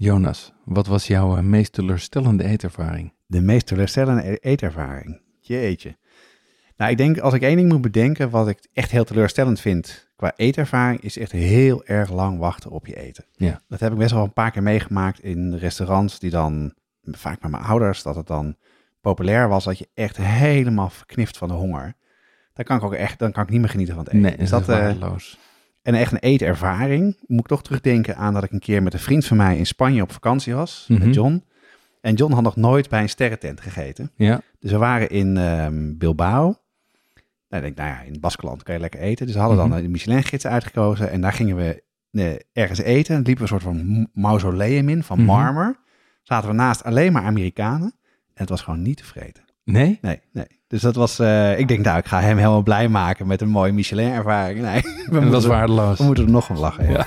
Jonas, wat was jouw eh, meest teleurstellende eetervaring? De meest teleurstellende e- eetervaring. Jeetje. Nou, ik denk als ik één ding moet bedenken wat ik echt heel teleurstellend vind qua eetervaring, is echt heel erg lang wachten op je eten. Ja. Dat heb ik best wel een paar keer meegemaakt in restaurants die dan, vaak met mijn ouders, dat het dan populair was dat je echt helemaal verknift van de honger. Dan kan ik ook echt, dan kan ik niet meer genieten van het eten. Nee, is dat, eh, waardeloos. En echt een eetervaring. Moet ik toch terugdenken aan dat ik een keer met een vriend van mij in Spanje op vakantie was, Mhm. met John. En John had nog nooit bij een sterrentent gegeten. Ja, Dus we waren in ehm, Bilbao. Nou, denk, nou ja, in Baskeland kan je lekker eten. Dus we hadden Mhm. dan de Michelin-gids uitgekozen. En daar gingen we eh, ergens eten. En liepen we een soort van mausoleum in, van Mhm. marmer. Zaten we naast alleen maar Amerikanen. En het was gewoon niet te vreten. Nee? Nee, nee. Dus dat was, eh, ik denk, nou, ik ga hem helemaal blij maken met een mooie Michelin-ervaring. Nee, we Dat was waardeloos. we moeten er nog om lachen. Ja. Ja.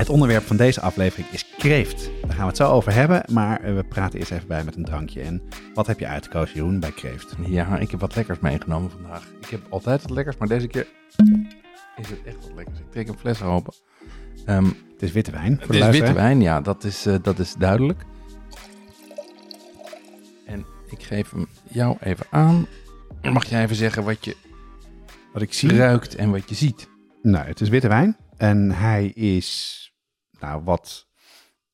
Het onderwerp van deze aflevering is kreeft. Daar gaan we het zo over hebben, maar eh, we praten eerst even bij met een drankje. En wat heb je uitgekozen, Jeroen, bij kreeft? Ja, ik heb wat lekkers meegenomen vandaag. Ik heb altijd wat lekkers, maar deze keer is het echt wat lekkers. Ik trek een fles open. Ehm, Het is witte wijn. Voor het is witte wijn, ja, dat is, eh, dat is duidelijk. En ik geef hem jou even aan. Mag jij even zeggen wat je Wat ik zie. ruikt en wat je ziet? Nou, het is witte wijn. En hij is, nou wat,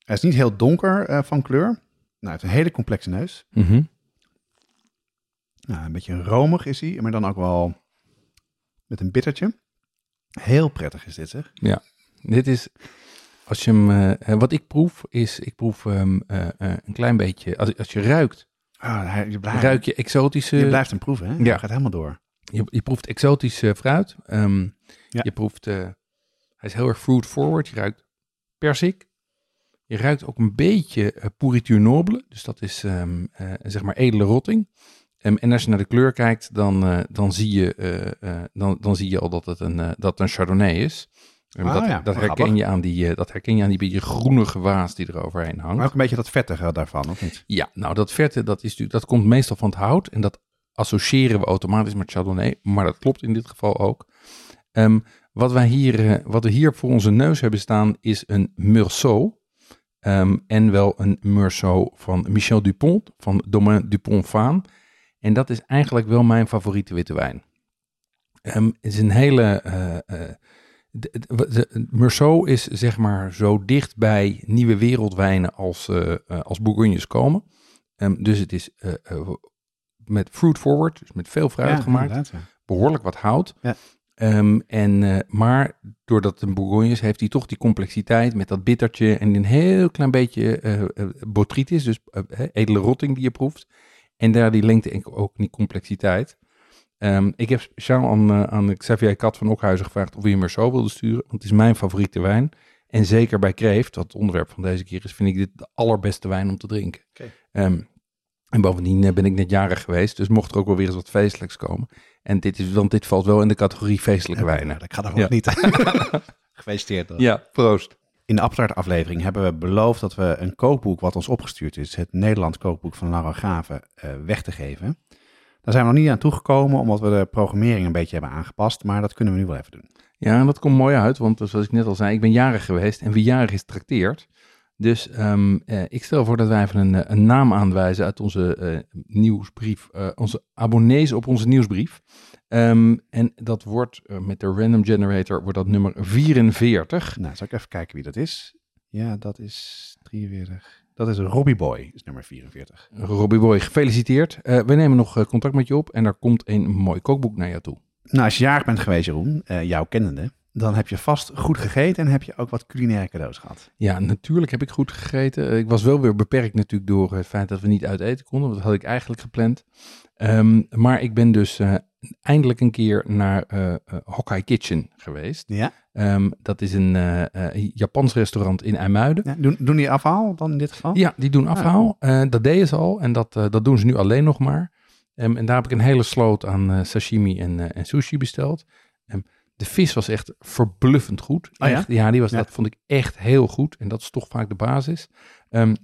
hij is niet heel donker eh, van kleur. Nou, hij heeft een hele complexe neus. Mhm. Nou, een beetje romig is hij, maar dan ook wel met een bittertje. Heel prettig is dit, zeg. Dit is, als je hem, eh, eh, wat ik proef, is, ik proef een klein beetje, als, als je ruikt, Ah, hij, je, blijft, ruik je exotische, je blijft hem proeven, hè? Ja. Hij gaat helemaal door. je, je proeft exotisch eh, fruit. Ehm, Ja. Je proeft, hij is heel erg fruit forward. Je ruikt persik. Je ruikt ook een beetje uh, pourriture noble. Dus dat is ehm, eh, zeg maar edele rotting. Ehm, en als je naar de kleur kijkt, dan, eh, dan, zie, je, dan, dan zie je al dat het een, dat het een chardonnay is. En Ah, dat, ja, dat, herken je aan die, dat herken je aan die beetje groenige waas die er overheen hangt. Maar ook een beetje dat vettige daarvan, of niet? Ja, nou dat verte, dat, is dat komt meestal van het hout. En dat associëren we automatisch met Chardonnay. Maar dat klopt in dit geval ook. Ehm, wat, wij hier, eh, wat we hier voor onze neus hebben staan is een Meursault. Ehm, en wel een Meursault van Michel Dupont, van Domaine Dupont Vaan. En dat is eigenlijk wel mijn favoriete witte wijn. Ehm, het is een hele... de, de, de- Meursault is zeg maar zo dicht bij nieuwe wereldwijnen als, eh, als Bourgognes komen. Ehm, dus het is met fruit forward, dus met veel fruit Ja, gemaakt. ja. Behoorlijk wat hout. Ja. Ehm, en, eh, maar doordat het een Bourgogne is, heeft hij toch die complexiteit met dat bittertje en een heel klein beetje eh eh, botrytis, dus edele rotting die je proeft. En daar die lengte en ook die complexiteit. Ehm, ik heb speciaal aan, aan Xavier Kat van Okhuizen gevraagd of hij me zo wilde sturen, want het is mijn favoriete wijn. En zeker bij kreeft, wat het onderwerp van deze keer is, vind ik dit de allerbeste wijn om te drinken. Ehm, en bovendien ben ik net jarig geweest, dus mocht er ook wel weer eens wat feestelijks komen. En dit, is, want dit valt wel in de categorie feestelijke wijnen. Nou, ik ga ervan Ja. niet. Gefeliciteerd. dan. Ja, proost. In de Appeltaart aflevering hebben we beloofd dat we een kookboek wat ons opgestuurd is, het Nederlands kookboek van Laura Graven, eh, weg te geven. Daar zijn we nog niet aan toegekomen, omdat we de programmering een beetje hebben aangepast, maar dat kunnen we nu wel even doen. Ja, en dat komt mooi uit, want zoals ik net al zei, ik ben jarig geweest en wie jarig is trakteert. Dus ehm, eh, ik stel voor dat wij even een, eh, een naam aanwijzen uit onze eh, nieuwsbrief, onze abonnees op onze nieuwsbrief. Ehm, en dat wordt met de random generator wordt dat nummer 44. Nou, zal ik even kijken wie dat is? Ja, dat is 43. Dat is Robbie Boy, is nummer 44. Robbie Boy, gefeliciteerd. We nemen nog contact met je op en er komt een mooi kookboek naar jou toe. Nou, als je jarig bent geweest, Jeroen, jouw kennende, dan heb je vast goed gegeten en heb je ook wat culinaire cadeaus gehad. Ja, natuurlijk heb ik goed gegeten. Eh, Ik was wel weer beperkt natuurlijk door het feit dat we niet uit eten konden. Dat had ik eigenlijk gepland. Ehm, maar ik ben dus eh, eindelijk een keer naar Hokkai Kitchen geweest. Ja? Ehm, dat is een eh, Japans restaurant in IJmuiden. ja doen, doen die afhaal dan in dit geval? Ja, die doen afhaal. Eh, dat deden ze al en dat, dat doen ze nu alleen nog maar. Ehm, en daar heb ik een hele sloot aan sashimi en, en sushi besteld. De vis was echt verbluffend goed. Oh ja? Echt, ja, die was, Ja. dat vond ik echt heel goed. En dat is toch vaak de basis. Ehm,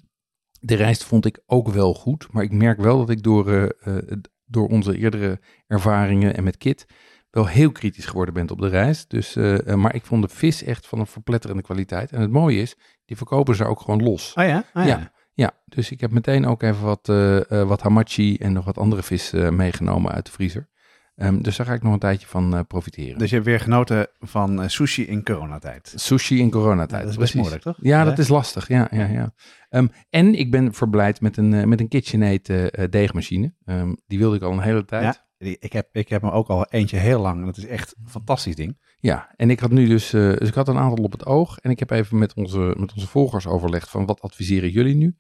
de rijst vond ik ook wel goed. Maar ik merk wel dat ik door, eh, eh, door onze eerdere ervaringen en met Kit wel heel kritisch geworden ben op de rijst. Dus, eh, maar ik vond de vis echt van een verpletterende kwaliteit. En het mooie is, die verkopen ze ook gewoon los. Oh ja? Oh ja. Ja. Ja, dus ik heb meteen ook even wat, wat hamachi en nog wat andere vis meegenomen uit de vriezer. Ehm, dus daar ga ik nog een tijdje van eh, profiteren. Dus je hebt weer genoten van eh, sushi in coronatijd. Sushi in coronatijd. dat is best moeilijk, toch? Ja, dat is lastig. Ja, ja, ja. Ehm, en ik ben verblijd met een, eh, met een KitchenAid deegmachine. Ehm, die wilde ik al een hele tijd. Ja. Die- Ik heb, ik heb me ook al eentje heel lang. en Dat is echt een fantastisch ding. Ja, en ik had nu dus, dus ik had een aantal op het oog. En ik heb even met onze, met onze volgers overlegd van wat adviseren jullie nu?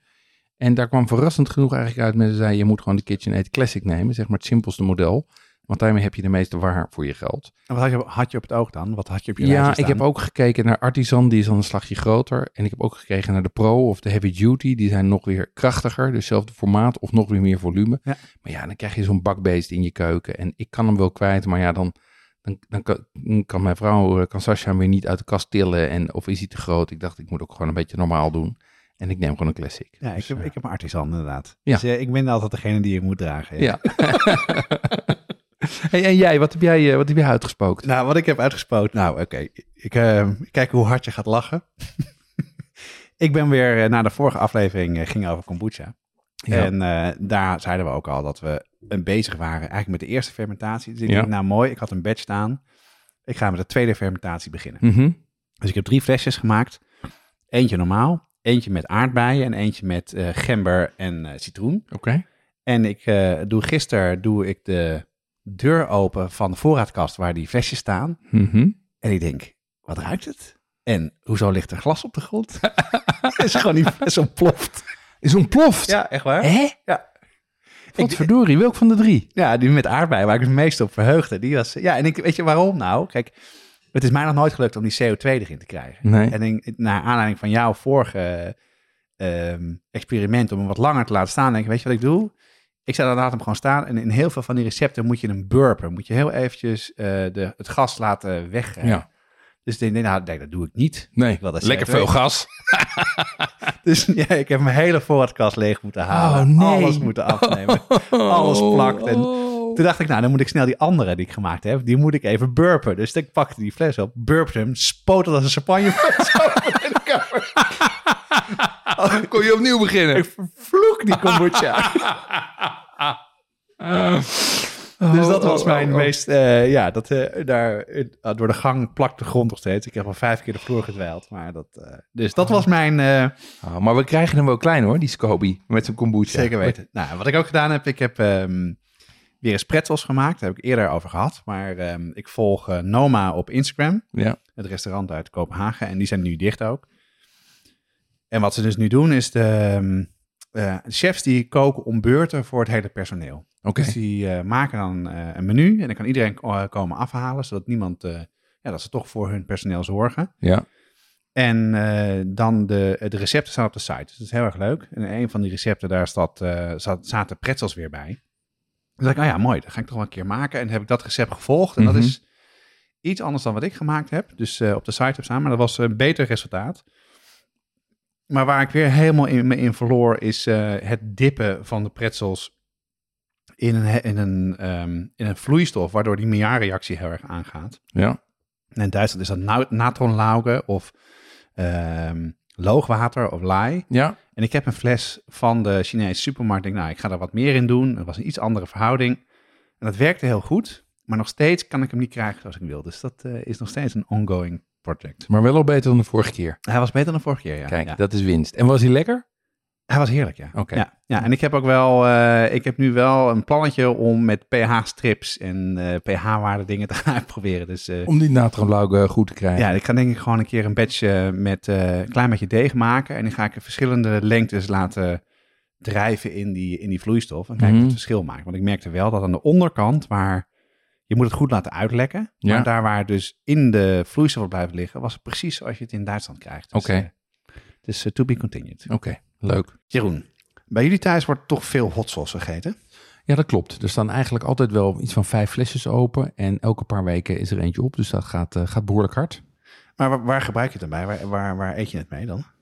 En daar kwam verrassend genoeg eigenlijk uit. Mensen zeiden, je moet gewoon de KitchenAid Classic nemen. Zeg maar het simpelste model. Want daarmee heb je de meeste waar voor je geld. En wat had je, had je op het oog dan? Wat had je op je Ja, ik heb ook gekeken naar Artisan, die is dan een slagje groter. En ik heb ook gekeken naar de Pro of de Heavy Duty, die zijn nog weer krachtiger. Dus hetzelfde formaat of nog weer meer volume. Ja. Maar ja, dan krijg je zo'n bakbeest in je keuken. En ik kan hem wel kwijt, maar ja, dan, dan, dan kan, mijn vrouw, eh, kan Sascha hem weer niet uit de kast tillen. En, of is hij te groot? Ik dacht, ik moet ook gewoon een beetje normaal doen. En ik neem gewoon een classic. Ja, ik Dus, heb, eh, ik heb een artisan inderdaad. Ja. Dus eh, ik ben altijd degene die je moet dragen. ja. hey, en jij, wat heb jij, eh, wat heb jij uitgespookt? Nou, wat ik heb uitgespoot. Nou, oké. Ik eh, kijk hoe hard je gaat lachen. ik ben weer, eh, na de vorige aflevering eh, ging over kombucha. Ja. En daar zeiden we ook al dat we bezig waren eigenlijk met de eerste fermentatie. Dus ik Ja. denk, nou mooi, ik had een batch staan. Ik ga met de tweede fermentatie beginnen. Mhm. Dus ik heb drie flesjes gemaakt. Eentje normaal, eentje met aardbeien en eentje met gember en citroen. Oké. En ik doe gisteren doe ik de deur open van de voorraadkast waar die flesjes staan. Mhm. En ik denk, wat ruikt het? En hoezo ligt er glas op de grond? Het is gewoon die fles ontploft. Is ontploft. Ja, echt waar? Hè? Ja. Wat verdorie, welk van de drie? Ja, die met aardbeien, waar ik het meest op verheugde. Die was, ja, en ik, weet je waarom nou? Kijk, het is mij nog nooit gelukt om die CO2 erin te krijgen. Nee. En ik, naar aanleiding van jouw vorige ehm, experiment om hem wat langer te laten staan, denk ik, weet je wat ik doe? Ik zet laat hem gewoon staan en in heel veel van die recepten moet je hem burpen. Moet je heel eventjes eh, de, het gas laten weg. Ja. Dus ik denk, nou, nee, dat doe ik niet. Nee, Ik wil dat lekker CO2. veel gas. Dus ja, ik heb mijn hele voorraadkast leeg moeten halen. Oh, nee. Alles moeten afnemen. Alles plakt en- Oh. Toen dacht ik, nou, dan moet ik snel die andere die ik gemaakt heb, die moet ik even burpen. Dus ik pakte die fles op, burpte hem, spoot het als een champagnefles over in de kamer. Kon je opnieuw beginnen? Ik vervloek die kombucha. Dus dat was mijn meest, eh, ja, dat, eh, daar, eh, door de gang plakt de grond nog steeds. Ik heb al vijf keer de vloer gedwijld, maar dat, dus dat was mijn, Oh, maar we krijgen hem wel klein hoor, die Scoby. Met zijn kombucha. zeker weten. Nou, wat ik ook gedaan heb, ik heb ehm, weer eens pretzels gemaakt, daar heb ik eerder over gehad. Maar ehm, ik volg Noma op Instagram. Ja. het restaurant uit Kopenhagen. En die zijn nu dicht ook. En wat ze dus nu doen is de, ehm, eh, de chefs die koken om beurten voor het hele personeel. Oké. Dus die eh, maken dan eh, een menu en dan kan iedereen komen afhalen, zodat niemand, ja, dat ze toch voor hun personeel zorgen. Ja. En dan de, de recepten staan op de site. Dus dat is heel erg leuk. En in een van die recepten, daar staat, eh, zat, zaten pretzels weer bij. Dan dacht ik, oh ja, mooi, dat ga ik toch wel een keer maken. En heb ik dat recept gevolgd. En Mhm. dat is iets anders dan wat ik gemaakt heb. Dus op de site heb staan. Maar dat was een beter resultaat. Maar waar ik weer helemaal in, me in verloor, is eh, het dippen van de pretzels in een, in, een, ehm, in een vloeistof, waardoor die Maillard-reactie heel erg aangaat. Ja. En in Duitsland is dat natronlauge of ehm loogwater of lai. Ja, En ik heb een fles van de Chinese supermarkt. Ik denk, nou, ik ga er wat meer in doen. Het was een iets andere verhouding. En dat werkte heel goed. Maar nog steeds kan ik hem niet krijgen zoals ik wil. Dus dat eh, is nog steeds een ongoing project. maar wel al beter dan de vorige keer. Hij was beter dan vorig jaar, ja. Kijk, ja. dat is winst. En was hij lekker? Hij was heerlijk, ja. Oké. Ja, ja, en ik heb ook wel, eh, ik heb nu wel een plannetje om met pH-strips en eh, pH-waarde dingen te gaan uitproberen. Dus eh, Om die natriumlauw eh, goed te krijgen. ja, ik ga denk ik gewoon een keer een batch eh, met een klein beetje deeg maken. En dan ga ik verschillende lengtes laten drijven in die, in die vloeistof. En kijken of Mhm. het verschil maakt. Want ik merkte wel dat aan de onderkant, waar je moet het goed laten uitlekken. Ja. Maar daar waar dus in de vloeistof blijft liggen, was het precies zoals je het in Duitsland krijgt. Dus, Oké. eh, dus eh, to be continued. Oké, leuk. Jeroen, bij jullie thuis wordt toch veel hot sauce gegeten? Ja, dat klopt. Er staan eigenlijk altijd wel iets van vijf flesjes open. En elke paar weken is er eentje op. Dus dat gaat, eh, gaat behoorlijk hard. Maar waar, waar gebruik je het dan bij? Waar, waar, waar eet je het mee dan?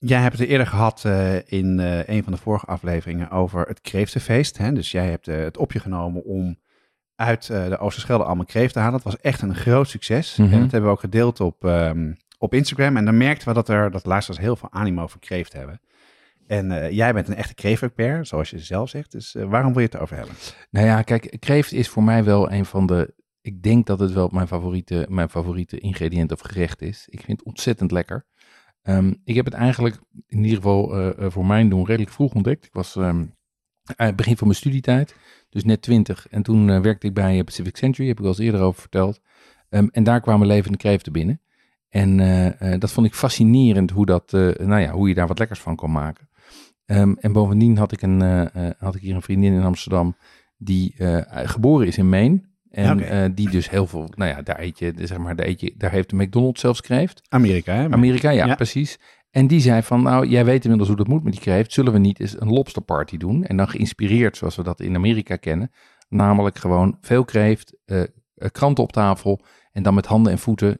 jij hebt het eerder gehad eh, in eh, een van de vorige afleveringen over het kreeftenfeest. Hè? Dus jij hebt eh, het op je genomen om uit de Oosterschelde allemaal kreeft te halen. Dat was echt een groot succes. Mhm. En dat hebben we ook gedeeld op, ehm, op Instagram. En dan merkten we dat er dat luisteraars heel veel animo voor kreeft hebben. En jij bent een echte kreeftexpert, zoals je zelf zegt. Dus waarom wil je het erover hebben? Nou ja, kijk, kreeft is voor mij wel een van de. Ik denk dat het wel mijn favoriete, mijn favoriete ingrediënt of gerecht is. Ik vind het ontzettend lekker. Ehm, ik heb het eigenlijk in ieder geval eh, eh, voor mijn doen redelijk vroeg ontdekt. Ik was ehm, het begin van mijn studietijd, dus net twintig. En toen eh, werkte ik bij Pacific Century, heb ik wel eens eerder over verteld. Ehm, en daar kwamen levende kreeften binnen. En dat vond ik fascinerend hoe, dat, nou ja, hoe je daar wat lekkers van kon maken. En bovendien had ik, een, had ik hier een vriendin in Amsterdam die geboren is in Maine. En eh, die dus heel veel, nou ja, daar eet je, zeg maar, daar, eet je, daar heeft de McDonald's zelfs kreeft. Amerika, hè? Amerika, ja, Ja. precies. En die zei van, nou, jij weet inmiddels hoe dat moet met die kreeft. Zullen we niet eens een lobster party doen? En dan geïnspireerd zoals we dat in Amerika kennen. Namelijk gewoon veel kreeft, eh, kranten op tafel. En dan met handen en voeten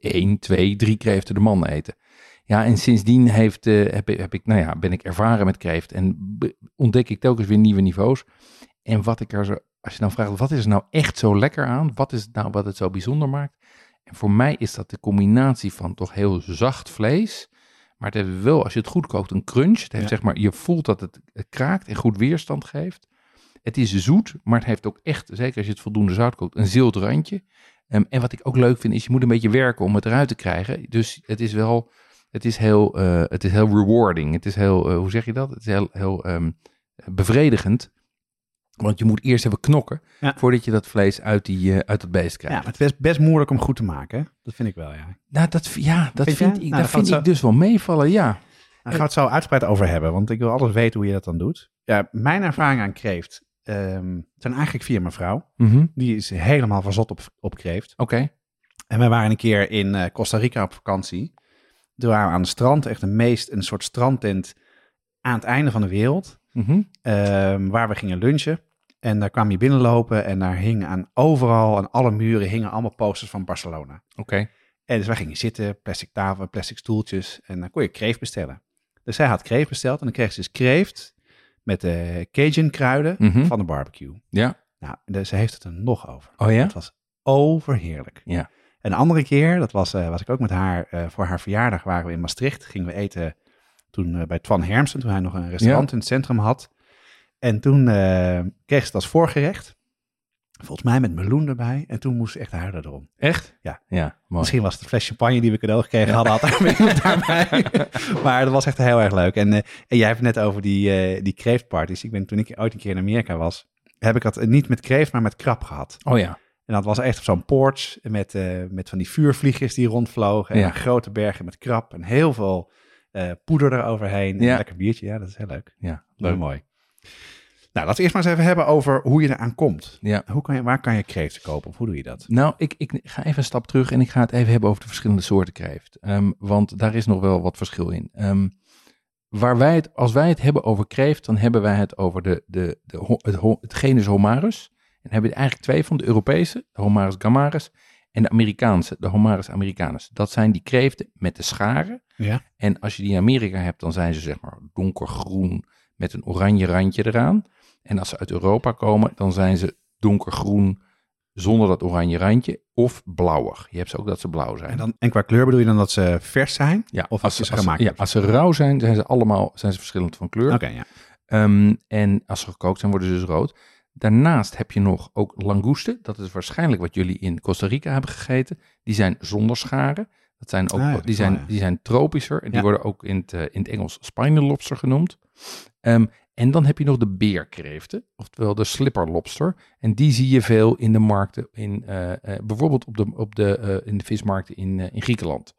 één, twee, drie kreeften de man eten. Ja, en sindsdien heeft, eh, heb, ik- heb ik, nou ja, ben ik ervaren met kreeft. En ontdek ik telkens weer nieuwe niveaus. En wat ik er zo, als je dan vraagt, wat is er nou echt zo lekker aan? Wat is het nou wat het zo bijzonder maakt? En voor mij is dat de combinatie van toch heel zacht vlees. Maar het heeft wel, als je het goed kookt, een crunch. Het heeft Ja. zeg maar, je voelt dat het, het kraakt en goed weerstand geeft. Het is zoet, maar het heeft ook echt, zeker als je het voldoende zout kookt, een zilt randje. Ehm, en wat ik ook leuk vind, is je moet een beetje werken om het eruit te krijgen. Dus het is wel, het is heel, eh, het is heel rewarding. Het is heel, eh, hoe zeg je dat? Het is heel, heel ehm, bevredigend. Want je moet eerst even knokken Ja. voordat je dat vlees uit, die, eh, uit het beest Ja, krijgt. maar het is best, moeilijk om goed te maken. hè? Dat vind ik wel, ja. Nou, dat, ja, dat Vind ik, Nou, dat vind ik zo- dus wel meevallen, ja. Daar gaan we het zo uitgebreid over hebben, want ik wil alles weten hoe je dat dan doet. Ja, mijn ervaring aan kreeft ehm, zijn eigenlijk via mijn vrouw. Mhm. Die is helemaal verzot op, op kreeft. Oké. En we waren een keer in eh, Costa Rica op vakantie. Toen waren we aan het strand, echt een meest een soort strandtent aan het einde van de wereld. Mhm. ehm, waar we gingen lunchen. En daar kwam je binnenlopen en daar hingen aan overal, aan alle muren, hingen allemaal posters van Barcelona. Oké. En dus wij gingen zitten, plastic tafel, plastic stoeltjes. En dan kon je kreeft bestellen. Dus zij had kreeft besteld. En dan kreeg ze dus kreeft met de Cajun kruiden Mhm. van de barbecue. Ja. Nou, dus ze heeft het er nog over. Oh ja? Het was overheerlijk. Ja. Een andere keer, dat was, eh, was ik ook met haar eh, voor haar verjaardag, waren we in Maastricht. Gingen we eten toen eh, bij Twan Hermsen, toen hij nog een restaurant in het centrum had. En toen eh, kreeg ze als voorgerecht. Volgens mij met meloen erbij. En toen moest ze echt huilen erom. Echt? Ja. Ja, mooi. Misschien was het een fles champagne die we cadeau gekregen hadden, had daar daarbij. maar dat was echt heel erg leuk. En, eh, en jij hebt het net over die, eh die kreeftparties. Ik ben, toen ik ooit een keer in Amerika was, heb ik dat niet met kreeft, maar met krab gehad. Oh ja. En dat was echt op zo'n porch met, met van die vuurvliegjes die rondvlogen. En Ja. grote bergen met krab en heel veel eh, poeder eroverheen. Ja. een lekker biertje, ja, dat is heel leuk. Ja, Heel leuk. mooi. Nou, laten we eerst maar eens even hebben over hoe je eraan komt. Ja. Hoe kan je, waar kan je kreeften kopen of hoe doe je dat? Nou, ik, ik ga even een stap terug en ik ga het even hebben over de verschillende soorten kreeft. Ehm, want daar is nog wel wat verschil in. Ehm, waar wij het, als wij het hebben over kreeft, dan hebben wij het over de, de, de, het, het genus Homarus. En hebben we eigenlijk twee van, de Europese, de Homarus gammarus, en de Amerikaanse, de Homarus americanus. Dat zijn die kreeften met de scharen. Ja. En als je die in Amerika hebt, dan zijn ze zeg maar donkergroen met een oranje randje eraan. En als ze uit Europa komen, dan zijn ze donkergroen zonder dat oranje randje of blauwig. Je hebt ze ook dat ze blauw zijn. En, dan, en qua kleur bedoel je dan dat ze vers zijn? ja, of als als ze, gemaakt ja, als ze rauw zijn, zijn ze allemaal zijn ze verschillend van kleur. Oké, ja. Ehm, en als ze gekookt zijn, worden ze dus rood. Daarnaast heb je nog ook langoesten. Dat is waarschijnlijk wat jullie in Costa Rica hebben gegeten. Die zijn zonder scharen. Dat zijn ook, Ah, ja, die, zijn, die zijn tropischer. En die worden ook in het, eh, in het Engels spiny lobster genoemd. Ehm, en dan heb je nog de beerkreeften, oftewel de slipper lobster. En die zie je veel in de markten, in, eh, eh, bijvoorbeeld op de, op de, in de vismarkten in, in Griekenland.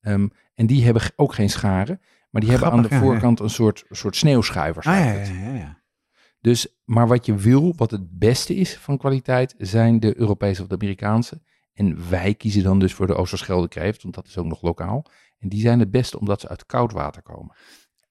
Ehm, en die hebben ook geen scharen, maar die hebben aan de ja, voorkant een soort, soort sneeuwschuivers. Ah, ja, ja, ja. Dus, maar wat je wil, wat het beste is van kwaliteit, zijn de Europese of de Amerikaanse. En wij kiezen dan dus voor de Oosterschelde kreeft, want dat is ook nog lokaal. En die zijn het beste omdat ze uit koud water komen.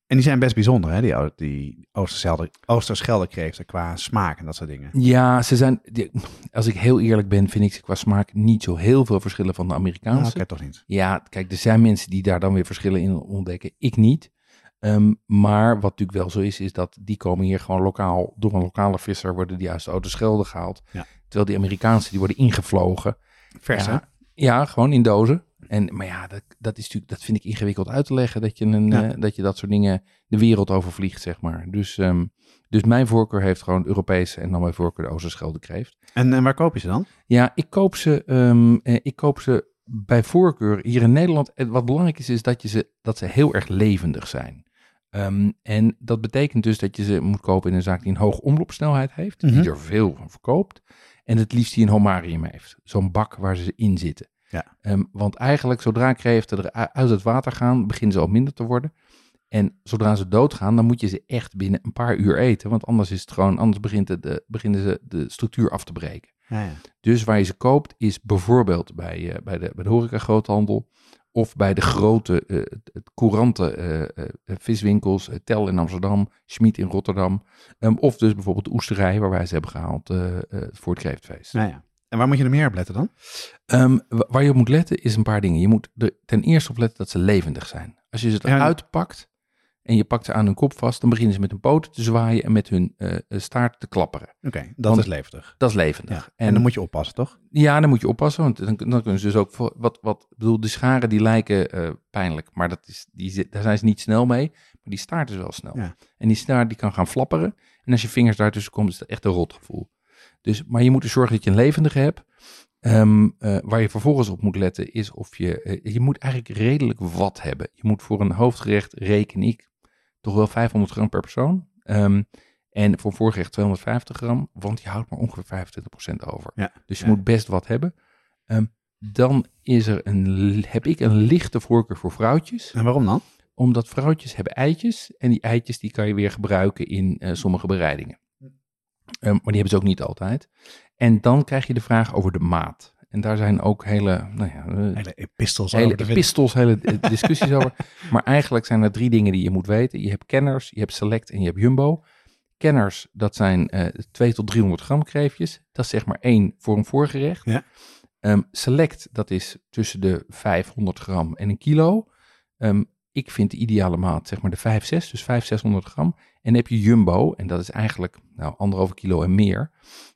En die zijn best bijzonder, hè? Die, die Oosterschelde, Oosterschelde kreeften qua smaak en dat soort dingen. Ja, ze zijn, die- als ik heel eerlijk ben, vind ik ze qua smaak niet zo heel veel verschillen van de Amerikaanse. Oké, toch niet. Ja, kijk, er zijn mensen die daar dan weer verschillen in ontdekken. Ik niet. Ehm, maar wat natuurlijk wel zo is, is dat die komen hier gewoon lokaal, door een lokale visser, worden die uit de Schelde gehaald. Ja. Terwijl die Amerikaanse, die worden ingevlogen. Vers, hè? ja, gewoon in dozen. En, maar ja, dat, dat, is natuurlijk, dat vind ik ingewikkeld uit te leggen, dat je, een, Ja. eh, dat je dat soort dingen de wereld overvliegt, zeg maar. Dus, ehm, dus mijn voorkeur heeft gewoon Europese en dan mijn voorkeur de Oosterschelde kreeft. En, en waar koop je ze dan? Ja, ik koop ze, ehm, eh, ik koop ze bij voorkeur hier in Nederland. En wat belangrijk is, is dat, je ze, dat ze heel erg levendig zijn. Ehm, en dat betekent dus dat je ze moet kopen in een zaak die een hoge omloopsnelheid heeft, Mhm. die er veel van verkoopt. En het liefst die een homarium heeft. Zo'n bak waar ze in zitten. Ja. Ehm, want eigenlijk, zodra kreeften er uit het water gaan, beginnen ze al minder te worden. En zodra ze doodgaan, dan moet je ze echt binnen een paar uur eten. Want anders is het gewoon, anders begint het, de, beginnen ze de structuur af te breken. Ja, ja. Dus waar je ze koopt is bijvoorbeeld bij, eh, bij, de, bij de horeca groothandel of bij de grote, eh, het- het courante eh, eh, viswinkels, eh, Tel in Amsterdam, Schmid in Rotterdam. Ehm, of dus bijvoorbeeld de oesterij waar wij ze hebben gehaald eh, eh, voor het kreeftfeest. Ja, ja. En waar moet je er meer op letten dan? Ehm, wa- waar je op moet letten is een paar dingen. Je moet er ten eerste op letten dat ze levendig zijn. Als je ze Ja. eruit pakt en je pakt ze aan hun kop vast, dan beginnen ze met hun poten te zwaaien en met hun eh, eh, staart te klapperen. Oké, dat Want- is levendig. Dat is levendig. Ja. En, dan moet je oppassen, toch? Ja, dan moet je oppassen, want dan, dan kunnen ze dus ook voor wat, wat bedoel, de scharen die lijken eh, pijnlijk, maar dat is, die, daar zijn ze niet snel mee, maar die staart is wel snel. Ja. En die staart die kan gaan flapperen en als je vingers daartussen komt, is dat echt een rotgevoel. Dus, maar je moet dus zorgen dat je een levendige hebt. Ehm, eh, waar je vervolgens op moet letten is of je, je moet eigenlijk redelijk wat hebben. Je moet voor een hoofdgerecht reken ik toch wel 500 gram per persoon. Ehm, en voor voorgerecht 250 gram, want je houdt maar ongeveer 25% over. Ja, Dus je ja. moet best wat hebben. Ehm, dan is er een, heb ik een lichte voorkeur voor vrouwtjes. En waarom dan? Omdat vrouwtjes hebben eitjes. En die eitjes die kan je weer gebruiken in eh, sommige bereidingen. Ehm, maar die hebben ze ook niet altijd. En dan krijg je de vraag over de maat. En daar zijn ook hele, nou ja, eh, Hele epistels hele over epistels, hele eh, discussies over. Maar eigenlijk zijn er drie dingen die je moet weten. Je hebt kenners, je hebt select en je hebt jumbo. Kenners, dat zijn eh 2 tot 300 gram kreefjes. Dat is zeg maar één voor een voorgerecht. Ja. Ehm, select, dat is tussen de 500 gram en een kilo. Ehm, ik vind de ideale maat zeg maar de 5, 6, dus 5, 600 gram. En dan heb je jumbo, en dat is eigenlijk nou, anderhalve kilo en meer.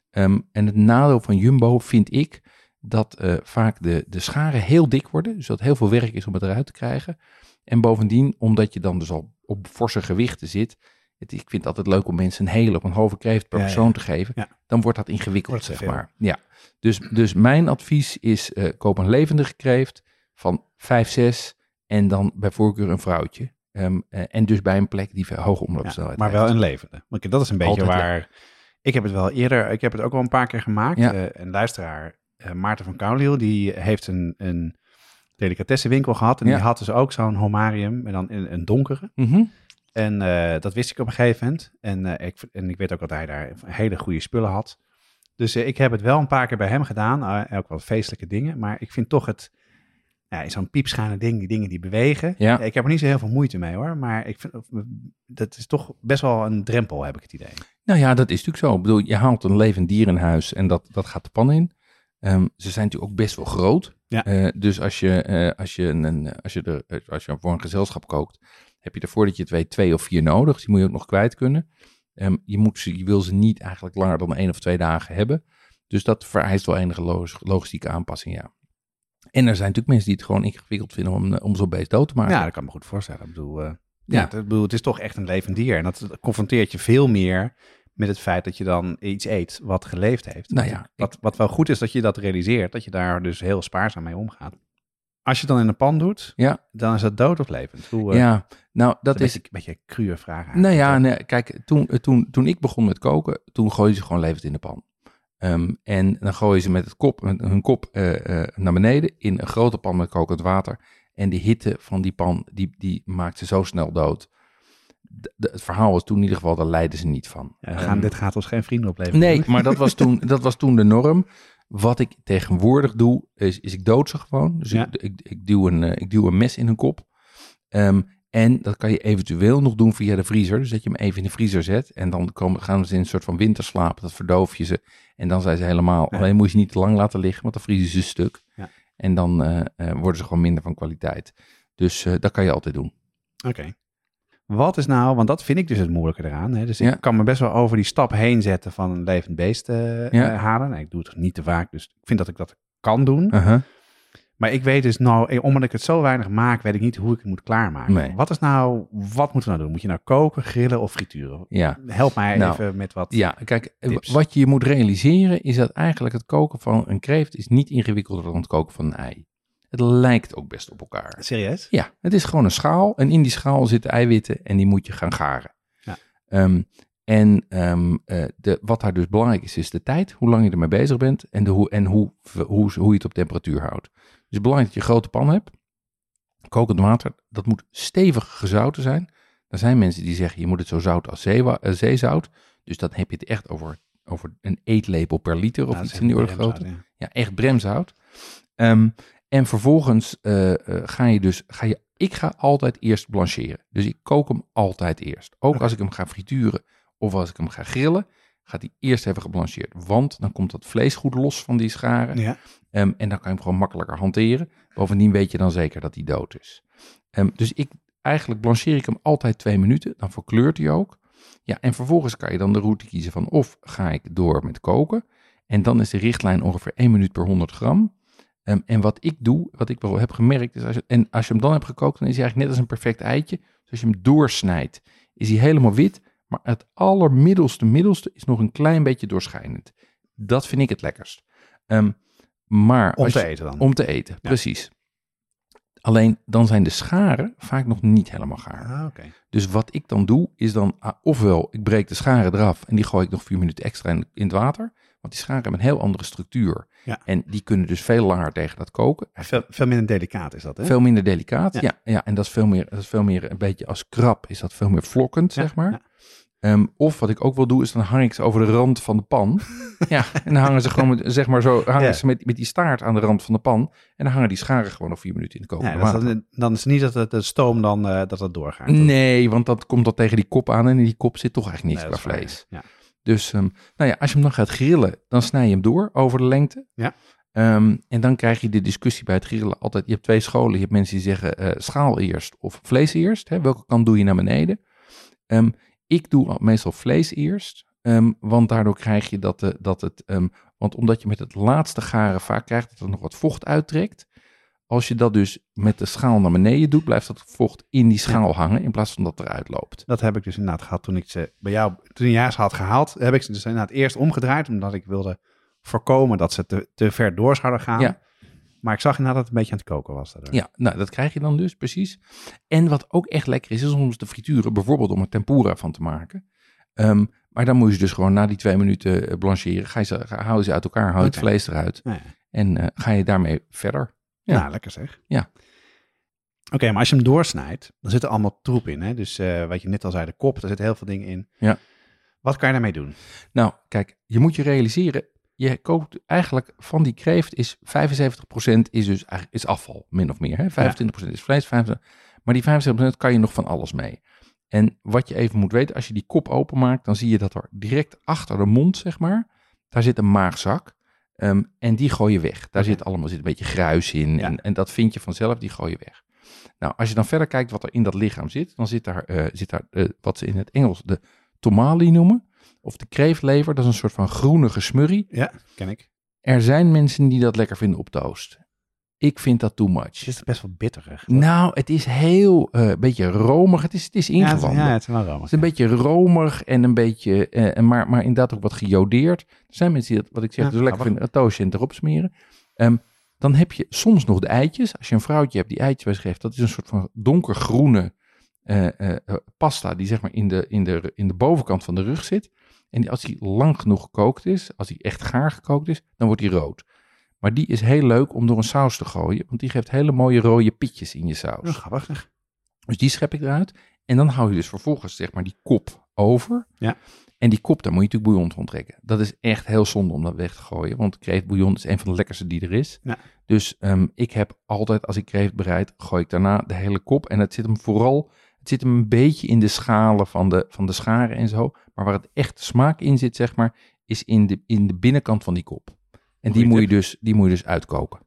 Ehm, en het nadeel van jumbo vind ik dat eh, vaak de, de scharen heel dik worden. Dus dat heel veel werk is om het eruit te krijgen. En bovendien, omdat je dan dus al op forse gewichten zit. Het, ik vind het altijd leuk om mensen een hele of een halve kreeft per Ja, ja. persoon te geven. Ja. Dan wordt dat ingewikkeld, Wordt zeg maar. Ja. Dus, dus mijn advies is, eh, koop een levendige kreeft van 5, 6 en dan bij voorkeur een vrouwtje. Ehm, eh, en dus bij een plek die hoge omloopsnelheid maar wel heeft. een levende. Want dat is een beetje Altijd waar... Ik heb het wel eerder... Ik heb het ook wel een paar keer gemaakt. Eh, een luisteraar, Maarten van Kouliel, die heeft een, een delicatessenwinkel gehad. En Ja. die had dus ook zo'n homarium, maar dan in een donkere. Mhm. En eh, dat wist ik op een gegeven moment. En, eh, ik, en ik weet ook dat hij daar hele goede spullen had. Dus eh, ik heb het wel een paar keer bij hem gedaan. eh, ook wel feestelijke dingen. Maar ik vind toch het... Ja, zo'n piepschane ding, die dingen die bewegen. Ja. Ik heb er niet zo heel veel moeite mee hoor. Maar ik vind, dat is toch best wel een drempel, heb ik het idee. Nou ja, dat is natuurlijk zo. Ik bedoel, je haalt een levend dier in huis en dat, dat gaat de pan in. Ehm, ze zijn natuurlijk ook best wel groot. Ja. Eh, dus als je, eh, als, je een, als, je er, eh, als je voor een gezelschap kookt, heb je er voordat je het weet twee of vier nodig. Dus die moet je ook nog kwijt kunnen. Ehm, je, moet ze, je wil ze niet eigenlijk langer dan één of twee dagen hebben. Dus dat vereist wel enige log- logistieke aanpassing, ja. En er zijn natuurlijk mensen die het gewoon ingewikkeld vinden om, om zo'n beest dood te maken. Ja, dat kan me goed voorstellen. Ik bedoel, ja, Ja. het, ik bedoel, het is toch echt een levend dier. En dat, dat confronteert je veel meer met het feit dat je dan iets eet wat geleefd heeft. Nou ja, wat, wat wel goed is dat je dat realiseert, dat je daar dus heel spaarzaam mee omgaat. Als je het dan in een pan doet, Ja. dan is het dood of levend. Hoe, eh, ja, nou dat is... beetje, een beetje een cruwe vraag Nou eigenlijk, ja, toch? nee, kijk, toen, eh, toen, toen ik begon met koken, toen gooiden ze gewoon levend in de pan. Ehm, en dan gooien ze met, het kop, met hun kop eh, naar beneden in een grote pan met kokend water. En de hitte van die pan, die, die maakt ze zo snel dood. Het verhaal was toen in ieder geval, daar leiden ze niet van. Ja, gaan, Ehm, dit gaat ons geen vrienden opleveren. Nee, maar dat was toen, dat was toen de norm. Wat ik tegenwoordig doe, is, is ik dood ze gewoon. Dus Ja. ik, ik, ik, duw een, eh, ik duw een mes in hun kop. Ehm, en dat kan je eventueel nog doen via de vriezer. Dus dat je hem even in de vriezer zet. En dan komen, gaan ze in een soort van winterslaap. Dat verdoof je ze. En dan zijn ze helemaal... Ja. Alleen moet je ze niet te lang laten liggen, want dan vriezen ze stuk. Ja. En dan eh, eh, worden ze gewoon minder van kwaliteit. Dus dat kan je altijd doen. Oké. Wat is nou, want dat vind ik dus het moeilijke eraan. Hè? Dus Ja. ik kan me best wel over die stap heen zetten van een levend beest Ja. eh, halen. Nee, ik doe het niet te vaak, dus ik vind dat ik dat kan doen. Uh-huh. Maar ik weet dus nou, eh, omdat ik het zo weinig maak, weet ik niet hoe ik het moet klaarmaken. Nee. Wat is nou, wat moeten we nou doen? Moet je nou koken, grillen of frituren? Ja. Help mij Nou, even met wat. Ja, kijk, tips. wat je je moet realiseren is dat eigenlijk het koken van een kreeft is niet ingewikkelder dan het koken van een ei. Het lijkt ook best op elkaar. Serieus? Ja, het is gewoon een schaal en in die schaal zitten eiwitten en die moet je gaan garen. Ja. Ehm, en ehm, eh, de, wat daar dus belangrijk is, is de tijd, hoe lang je ermee bezig bent en, de, hoe, en hoe, hoe, hoe je het op temperatuur houdt. Dus het is belangrijk dat je een grote pan hebt. Kokend water, dat moet stevig gezouten zijn. Er zijn mensen die zeggen, je moet het zo zout als zeewa- eh, zeezout. Dus dan heb je het echt over, over een eetlepel per liter of Nou, iets in die orde remzout, Ja, echt bremzout. Ehm, en vervolgens eh, eh, ga je dus, ga je, ik ga altijd eerst blancheren. Dus ik kook hem altijd eerst. Ook als ik hem ga frituren of als ik hem ga grillen, gaat hij eerst even geblancheerd. Want dan komt dat vlees goed los van die scharen. Ja. Ehm, en dan kan je hem gewoon makkelijker hanteren. Bovendien weet je dan zeker dat hij dood is. Ehm, dus ik, eigenlijk blancheer ik hem altijd twee minuten. Dan verkleurt hij ook. Ja, en vervolgens kan je dan de route kiezen van of ga ik door met koken. En dan is de richtlijn ongeveer 1 minuut per 100 gram. Ehm, en wat ik doe, wat ik wel heb gemerkt, is als je, en als je hem dan hebt gekookt, dan is hij eigenlijk net als een perfect eitje. Dus als je hem doorsnijdt, is hij helemaal wit. Maar het allermiddelste middelste is nog een klein beetje doorschijnend. Dat vind ik het lekkerst. Ehm, maar Om te je- eten dan. om te eten, precies. Alleen dan zijn de scharen vaak nog niet helemaal gaar. Ah. Dus wat ik dan doe, is dan ah, ofwel ik breek de scharen eraf en die gooi ik nog vier minuten extra in, in het water. Want die scharen hebben een heel andere structuur. Ja. En die kunnen dus veel langer tegen dat koken. Veel, veel minder delicaat is dat, hè? Veel minder delicaat. Ja. Ja. Ja, en dat is, veel meer, dat is veel meer een beetje als krab, is dat veel meer vlokkend, Ja, zeg maar. Ehm, of wat ik ook wil doen, is dan hang ik ze over de rand van de pan. ja, en dan hangen ze gewoon, met, zeg maar zo, hangen Ja. ze met, met die staart aan de rand van de pan. En dan hangen die scharen gewoon nog vier minuten in het kokende Ja, dat dan, dan is het niet dat het, de stoom dan eh, dat het doorgaat. Nee, want dat komt dan tegen die kop aan en in die kop zit toch eigenlijk niks Nee, qua dat vlees. Ja. Dus ehm, nou ja, als je hem dan gaat grillen, dan snij je hem door over de lengte. Ja. Ehm, en dan krijg je de discussie bij het grillen altijd. Je hebt twee scholen. Je hebt mensen die zeggen eh, schaal eerst of vlees eerst. Hè? Welke kant doe je naar beneden? Ehm, ik doe al- meestal vlees eerst. want daardoor krijg je dat, de, dat het. want omdat je met het laatste garen vaak krijgt dat er nog wat vocht uittrekt. Als je dat dus met de schaal naar beneden doet, blijft dat vocht in die schaal hangen in plaats van dat eruit loopt. Dat heb ik dus inderdaad gehad toen ik ze bij jou, toen je ze had gehaald, heb ik ze dus inderdaad eerst omgedraaid, omdat ik wilde voorkomen dat ze te, te ver door zouden gaan. Ja. Maar ik zag inderdaad dat het een beetje aan het koken was. Daardoor. Ja, nou, dat krijg je dan dus, precies. En wat ook echt lekker is, is soms de frituren, bijvoorbeeld om er tempura van te maken. Ehm, maar dan moet je ze dus gewoon na die twee minuten eh, blancheren. Ga je ze, ga, hou je ze uit elkaar, hou je het vlees eruit. Ja. En eh, ga je daarmee verder. Ja. Nou, lekker zeg. Ja. Oké, maar als je hem doorsnijdt, dan zit er allemaal troep in. Hè? Dus eh, wat je net al zei, de kop, daar zitten heel veel dingen in. Ja. Wat kan je daarmee doen? Nou, kijk, je moet je realiseren, je koopt eigenlijk van die kreeft is 75% is dus eigenlijk is afval, min of meer. Hè? 25% is vlees, 25%, maar die 75% kan je nog van alles mee. En wat je even moet weten, als je die kop openmaakt, dan zie je dat er direct achter de mond, zeg maar, daar zit een maagzak. Ehm, en die gooi je weg. Daar zit allemaal zit een beetje gruis in. Ja. En, en dat vind je vanzelf, die gooi je weg. Nou, als je dan verder kijkt wat er in dat lichaam zit, dan zit daar, eh, zit daar eh, wat ze in het Engels de tomali noemen. Of de kreeftlever, dat is een soort van groenige smurrie. Ja, ken ik. Er zijn mensen die dat lekker vinden op toast. Ik vind dat too much. Het is best wel bitterig. Nou, het is heel, eh beetje romig. Het is, het is ja, het, ingewanden. ja, het is wel romig. Het is een beetje romig en een beetje, eh, maar, maar inderdaad ook wat gejodeerd. Er zijn mensen die dat, wat ik zeg, Ja, dus lekker vinden, een toastje en erop smeren. Ehm, dan heb je soms nog de eitjes. Als je een vrouwtje hebt die eitjes bij zich heeft, dat is een soort van donkergroene eh, pasta die zeg maar in de, in, de, in de bovenkant van de rug zit. En als die lang genoeg gekookt is, als die echt gaar gekookt is, dan wordt die rood. Maar die is heel leuk om door een saus te gooien, want die geeft hele mooie rode pitjes in je saus. Oh, grappig. Dus die schep ik eruit. En dan hou je dus vervolgens zeg maar die kop over. Ja. En die kop, daar moet je natuurlijk bouillon van trekken. Dat is echt heel zonde om dat weg te gooien. Want kreeftbouillon is een van de lekkerste die er is. Ja. Dus ehm, ik heb altijd, als ik kreeft bereid, gooi ik daarna de hele kop. En het zit hem vooral, het zit hem een beetje in de schalen van de, van de scharen en zo. Maar waar het echt smaak in zit, zeg maar, is in de, in de binnenkant van die kop. En die moet, je dus, die moet je dus uitkoken.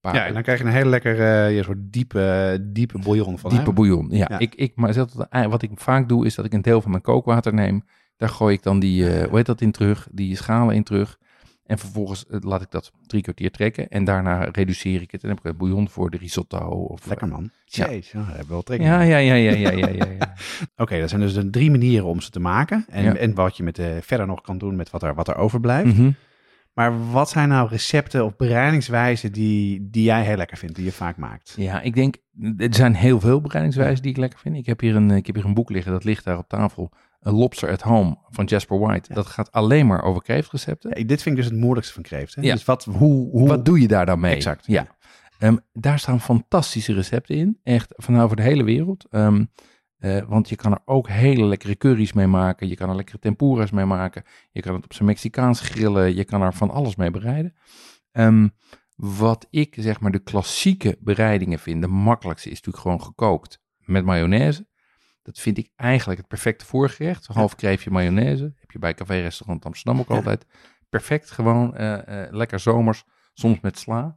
Ja, en dan krijg je een hele lekker eh, ja, soort diepe, diepe bouillon van. Diepe hè? bouillon. Ja, Ja. Ik, ik, maar eh, wat ik vaak doe, is dat ik een deel van mijn kookwater neem. Daar gooi ik dan die, eh, hoe heet dat in terug, die schalen in terug. En vervolgens eh, laat ik dat drie kwartier trekken. En daarna reduceer ik het. En dan heb ik een bouillon voor de risotto. Of, Lekker man. Ja. Jeez, ja. hebben we wel trek Ja, ja, ja, ja, ja, ja, ja. ja. Oké, dat zijn dus drie manieren om ze te maken. En, Ja. en wat je met, eh, verder nog kan doen met wat er, wat er overblijft. Mhm. Maar wat zijn nou recepten of bereidingswijzen die, die jij heel lekker vindt, die je vaak maakt? Ja, ik denk, er zijn heel veel bereidingswijzen die ik lekker vind. Ik heb hier een, ik heb hier een boek liggen, dat ligt daar op tafel. A Lobster at Home van Jasper White. Ja. Dat gaat alleen maar over kreeftrecepten. Ja, dit vind ik dus het moeilijkste van kreeft. Hè? Ja. Dus wat, hoe, hoe, Wat doe je daar dan mee? Exact, Ja. Ehm, daar staan fantastische recepten in. Echt van over de hele wereld. Ehm, eh, want je kan er ook hele lekkere curry's mee maken. Je kan er lekkere tempura's mee maken. Je kan het op zijn Mexicaans grillen. Je kan er van alles mee bereiden. Ehm, wat ik zeg maar de klassieke bereidingen vind. De makkelijkste is natuurlijk gewoon gekookt met mayonaise. Dat vind ik eigenlijk het perfecte voorgerecht. Een half kreefje mayonaise. Heb je bij Café Restaurant Amsterdam ook altijd. Perfect gewoon. eh, eh, lekker zomers. Soms met sla.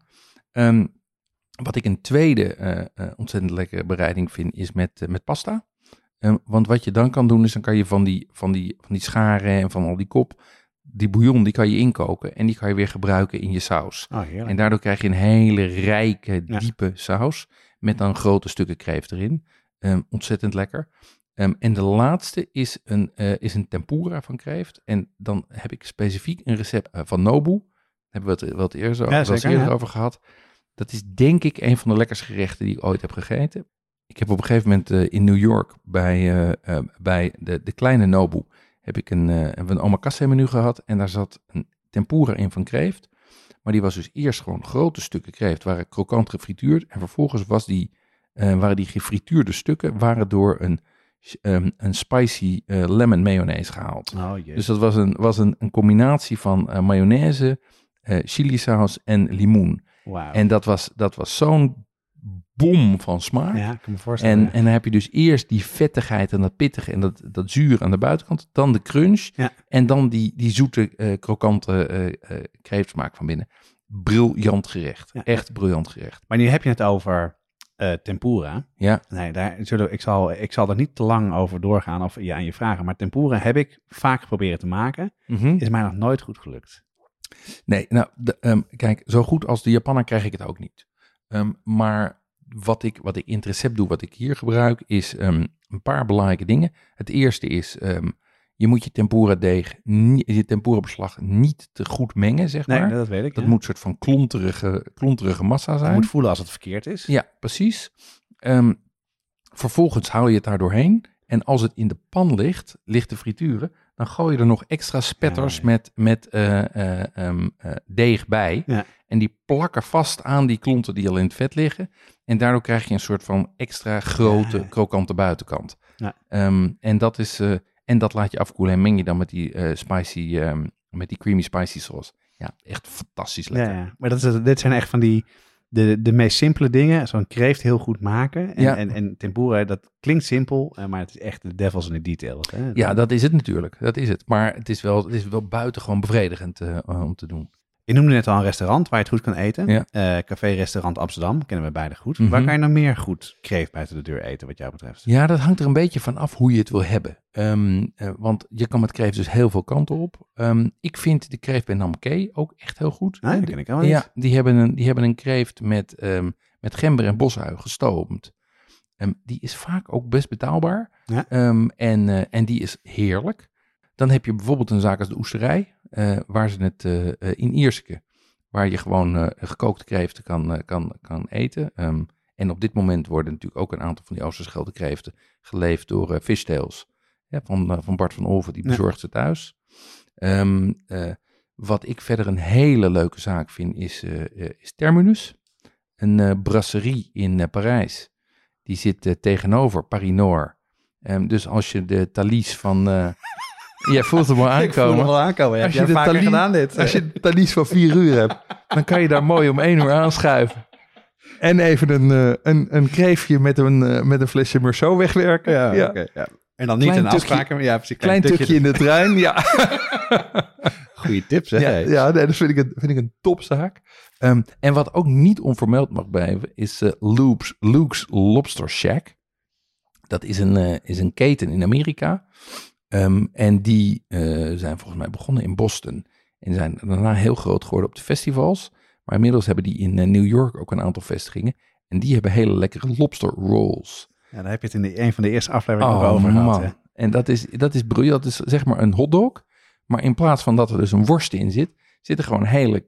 Ehm, wat ik een tweede ontzettend lekkere bereiding vind, is met, met pasta. Want wat je dan kan doen, is dan kan je van die, van, die, van die scharen en van al die kop, die bouillon, die kan je inkoken en die kan je weer gebruiken in je saus. Oh. En daardoor krijg je een hele rijke, Ja. diepe saus met dan grote stukken kreeft erin. Ehm, ontzettend lekker. Ehm, en de laatste is een, eh, is een tempura van kreeft. En dan heb ik specifiek een recept eh, van Nobu. Daar hebben we het wat eerder, Ja, zeker, eerder ja. over gehad. Dat is denk ik een van de lekkerste gerechten die ik ooit heb gegeten. Ik heb op een gegeven moment eh, in New York bij, eh, eh, bij de, de kleine Nobu heb ik een, hebben we een omakase menu gehad. En daar zat een tempura in van kreeft. Maar die was dus eerst gewoon grote stukken kreeft, waren krokant gefrituurd. En vervolgens was die, waren die gefrituurde stukken waren door een, ehm, een spicy lemon mayonaise gehaald. Oh. Dus dat was een, was een, een combinatie van mayonaise, eh chilisaus en limoen. Wauw. En dat was, dat was zo'n bom van smaak. ja, ik kan me voorstellen. En, en dan heb je dus eerst die vettigheid en dat pittige en dat, dat zuur aan de buitenkant. Dan de crunch. Ja. En dan die, die zoete, eh, krokante eh eh, kreeftsmaak van binnen. Briljant gerecht. Ja. Echt briljant gerecht. Maar nu heb je het over eh, tempura. Ja. Nee, daar zullen, ik, zal, ik zal er niet te lang over doorgaan of je aan je vragen. Maar tempura heb ik vaak geprobeerd te maken. Mhm. Is mij nog nooit goed gelukt. Nee, nou, de, ehm, kijk, zo goed als de Japaner krijg ik het ook niet. Ehm, maar wat ik, wat ik in het recept doe, wat ik hier gebruik, is ehm, een paar belangrijke dingen. Het eerste is, ehm, je moet je tempura deeg, je tempura beslag niet te goed mengen, zeg Nee, maar. dat weet ik. Dat ja. moet een soort van klonterige, klonterige massa Je zijn. moet voelen als het verkeerd is. Ja, precies. Ehm, vervolgens haal je het daar doorheen. En als het in de pan ligt, ligt de frituren, dan gooi je er nog extra spetters Ja. met, met eh, eh, ehm, eh, deeg bij. Ja. En die plakken vast aan die klonten die al in het vet liggen. En daardoor krijg je een soort van extra grote, krokante buitenkant. Ja. Ehm, en, dat is, en dat laat je afkoelen en meng je dan met die spicy, ehm, met die creamy spicy sauce. Ja, echt fantastisch lekker. Maar dat is, dit zijn echt van die, de, de meest simpele dingen. Zo'n kreeft heel goed maken. En, Ja. en, en tempura, dat klinkt simpel, eh, maar het is echt de devil's in the details. Hè? Ja, dat is het natuurlijk. Dat is het. Maar het is wel, het is wel buitengewoon bevredigend eh, om te doen. Je noemde net al een restaurant waar je het goed kan eten. Ja. Eh, Café Restaurant Amsterdam, kennen we beide goed. Mhm. Waar kan je nou meer goed kreeft buiten de deur eten, wat jou betreft? Ja, dat hangt er een beetje van af hoe je het wil hebben. Ehm, eh, want je kan met kreeft dus heel veel kanten op. Ehm, ik vind de kreeft bij Namke ook echt heel goed. Nee, dat ken ik helemaal niet. Ja, die hebben een, die hebben een kreeft met, ehm, met gember en bosui gestoomd. Die is vaak ook best betaalbaar. Ja. En, eh, en die is heerlijk. Dan heb je bijvoorbeeld een zaak als de Oesterij, waar ze het eh, eh, in Ierseke, waar je gewoon eh, gekookte kreeften kan, eh, kan, kan eten. Ehm, en op dit moment worden natuurlijk ook een aantal van die Oosterschelde kreeften geleefd door eh Fishtails. Ja, van, eh, van Bart van Olven, die bezorgt ze thuis. Ehm, eh, wat ik verder een hele leuke zaak vind, is, eh, eh, is Terminus. Een eh, brasserie in eh, Parijs. Die zit eh, tegenover Paris Noord. Ehm, dus als je de Thalys van... eh jij voelt hem al aankomen. wel aankomen. Als je de Thalys- dit. Als je Thalys van vier uur hebt, dan kan je daar mooi om één uur aanschuiven. En even een, eh, een, een kreefje met een, eh, met een flesje Meursault wegwerken. ja, Ja. En dan niet Klein een afspraak. Ja, precies. Klein tukje in de trein, ja. Goeie tips, hè? Ja, ja nee, dat vind ik een, vind ik een topzaak. Ehm, en wat ook niet onvermeld mag blijven, is eh, Luke's, Luke's Lobster Shack. Dat is een, is een keten in Amerika. Ehm, en die eh, zijn volgens mij begonnen in Boston. En zijn daarna heel groot geworden op de festivals. Maar inmiddels hebben die in eh, New York ook een aantal vestigingen. En die hebben hele lekkere lobster rolls. Ja, daar heb je het in de, een van de eerste afleveringen ook over gehad. Hè? Oh, En dat is, dat is briljant. Dat is zeg maar een hotdog. Maar in plaats van dat er dus een worst in zit, zitten gewoon, hele,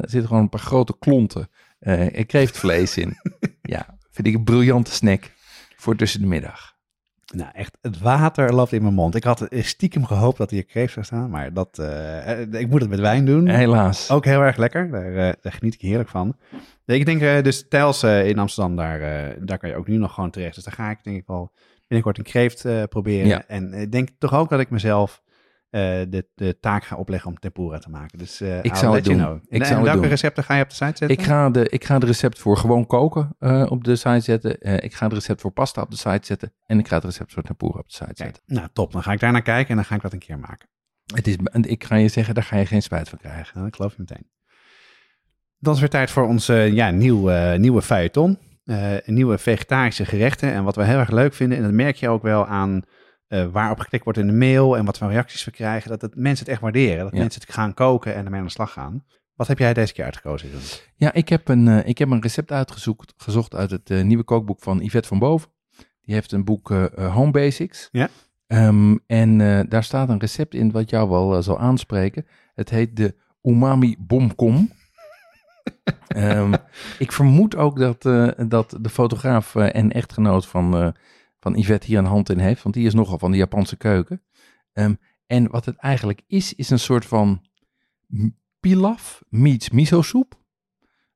zitten gewoon een paar grote klonten eh kreeftvlees in. ja, vind ik een briljante snack voor tussen de middag. Nou, echt, het water loopt in mijn mond. Ik had stiekem gehoopt dat hier kreeft zou staan, maar dat, eh, eh, ik moet het met wijn doen. Helaas. Ook heel erg lekker, daar, eh, daar geniet ik heerlijk van. Nee, ik denk dus Tijls in Amsterdam, daar, daar kan je ook nu nog gewoon terecht. Dus daar ga ik denk ik wel binnenkort een kreeft proberen. Ja. En ik denk toch ook dat ik mezelf de, de taak ga opleggen om tempura te maken. Dus eh, Ik let het you doen. know. Ik en, welke doen. recepten ga je op de site zetten? Ik ga, de, ik ga de recept voor gewoon koken eh, op de site zetten. Eh, ik ga het recept voor pasta op de site zetten. En ik ga het recept voor tempura op de site Kijk, zetten. nou, top. Dan ga ik daar naar kijken en dan ga ik dat een keer maken. Het is, ik ga je zeggen, daar ga je geen spijt van krijgen. Nou, dat geloof je meteen. Dan is weer tijd voor onze ja, nieuw, eh, nieuwe feuilleton. Eh, nieuwe vegetarische gerechten. En wat we heel erg leuk vinden, en dat merk je ook wel aan eh waarop geklikt wordt in de mail en wat voor reacties we krijgen, dat het, mensen het echt waarderen. Dat Ja. mensen het gaan koken en ermee aan de slag gaan. Wat heb jij deze keer uitgekozen? Ja, ik heb een, eh, ik heb een recept uitgezocht gezocht uit het eh, nieuwe kookboek van Yvette van Boven. Die heeft een boek Home Basics. Ja. Ehm, en daar staat een recept in wat jou wel zal aanspreken. Het heet de Umami Bomkom. Ehm, ik vermoed ook dat, dat de fotograaf en echtgenoot van, van Yvette hier een hand in heeft. Want die is nogal van de Japanse keuken. Ehm, en wat het eigenlijk is, is een soort van pilaf meets miso soep.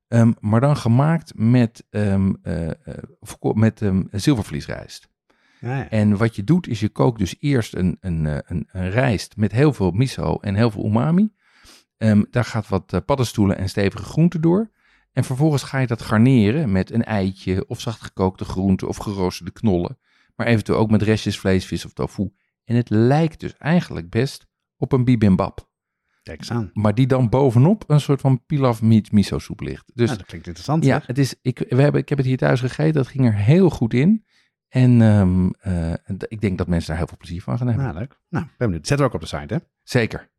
Ehm, maar dan gemaakt met, eh, voorko- met zilvervliesrijst. Ja, ja. En wat je doet is je kookt dus eerst een, een, eh, een, een rijst met heel veel miso en heel veel umami. Daar gaat wat paddenstoelen en stevige groenten door. En vervolgens ga je dat garneren met een eitje of zachtgekookte groenten of geroosterde knollen. Maar eventueel ook met restjes vlees, vis of tofu. En het lijkt dus eigenlijk best op een bibimbap. Kijk eens aan. Maar die dan bovenop een soort van pilaf miso soep ligt. Dus Nou, dat klinkt interessant. ja, zeg. het is, ik, we hebben, ik heb het hier thuis gegeten. Dat ging er heel goed in. En ehm, eh, ik denk dat mensen daar heel veel plezier van gaan hebben. Nou, leuk. Nou, ben benieuwd. Zet er ook op de site, hè? Zeker.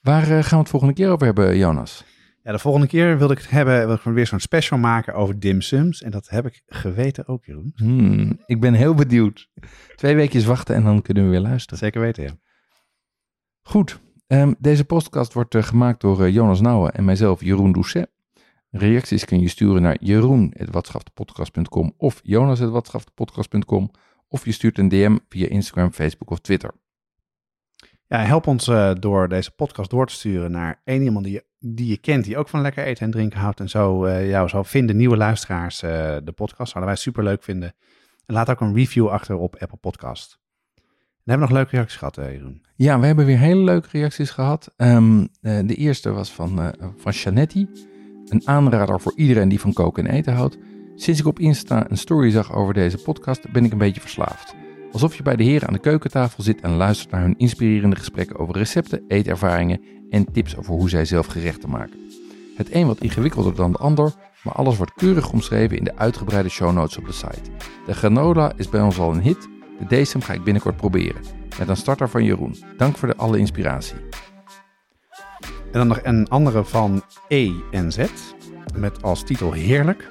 Waar eh, gaan we het volgende keer over hebben, Jonas? Ja, de volgende keer wilde ik het hebben, wil ik weer zo'n special maken over dimsums. En dat heb ik geweten ook, Jeroen. Hmm, ik ben heel benieuwd. Twee weekjes wachten en dan kunnen we weer luisteren. Zeker weten, ja. Goed. ehm, deze podcast wordt eh, gemaakt door eh, Jonas Nouwen en mijzelf, Jeroen Doucet. Reacties kun je sturen naar jeroen.watschaftepodcast.com of jonas.watschaftepodcast.com of je stuurt een DM via Instagram, Facebook of Twitter. Ja, help ons uh, door deze podcast door te sturen naar één iemand die je, die je kent, die ook van lekker eten en drinken houdt. En zo uh, jou zal vinden, nieuwe luisteraars, uh, de podcast. Zouden wij super leuk vinden. En laat ook een review achter op Apple Podcast. We hebben nog leuke reacties gehad, Jeroen. Ja, we hebben weer hele leuke reacties gehad. Um, de eerste was van, van Chanetti. Een aanrader voor iedereen die van koken en eten houdt. Sinds ik op Insta een story zag over deze podcast, ben ik een beetje verslaafd. Alsof je bij de heren aan de keukentafel zit en luistert naar hun inspirerende gesprekken over recepten, eetervaringen en tips over hoe zij zelf gerechten maken. Het een wat ingewikkelder dan de ander, maar alles wordt keurig omschreven in de uitgebreide show notes op de site. De granola is bij ons al een hit, de decem ga ik binnenkort proberen. Met een starter van Jeroen. Dank voor de alle inspiratie. En dan nog een andere van E en Z, met als titel Heerlijk.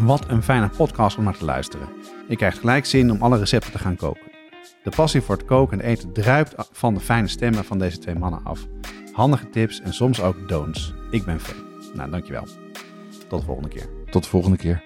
Wat een fijne podcast om naar te luisteren. Je krijgt gelijk zin om alle recepten te gaan koken. De passie voor het koken en eten druipt van de fijne stemmen van deze twee mannen af. Handige tips en soms ook don'ts. Ik ben fan. Nou, dankjewel. Tot de volgende keer. Tot de volgende keer.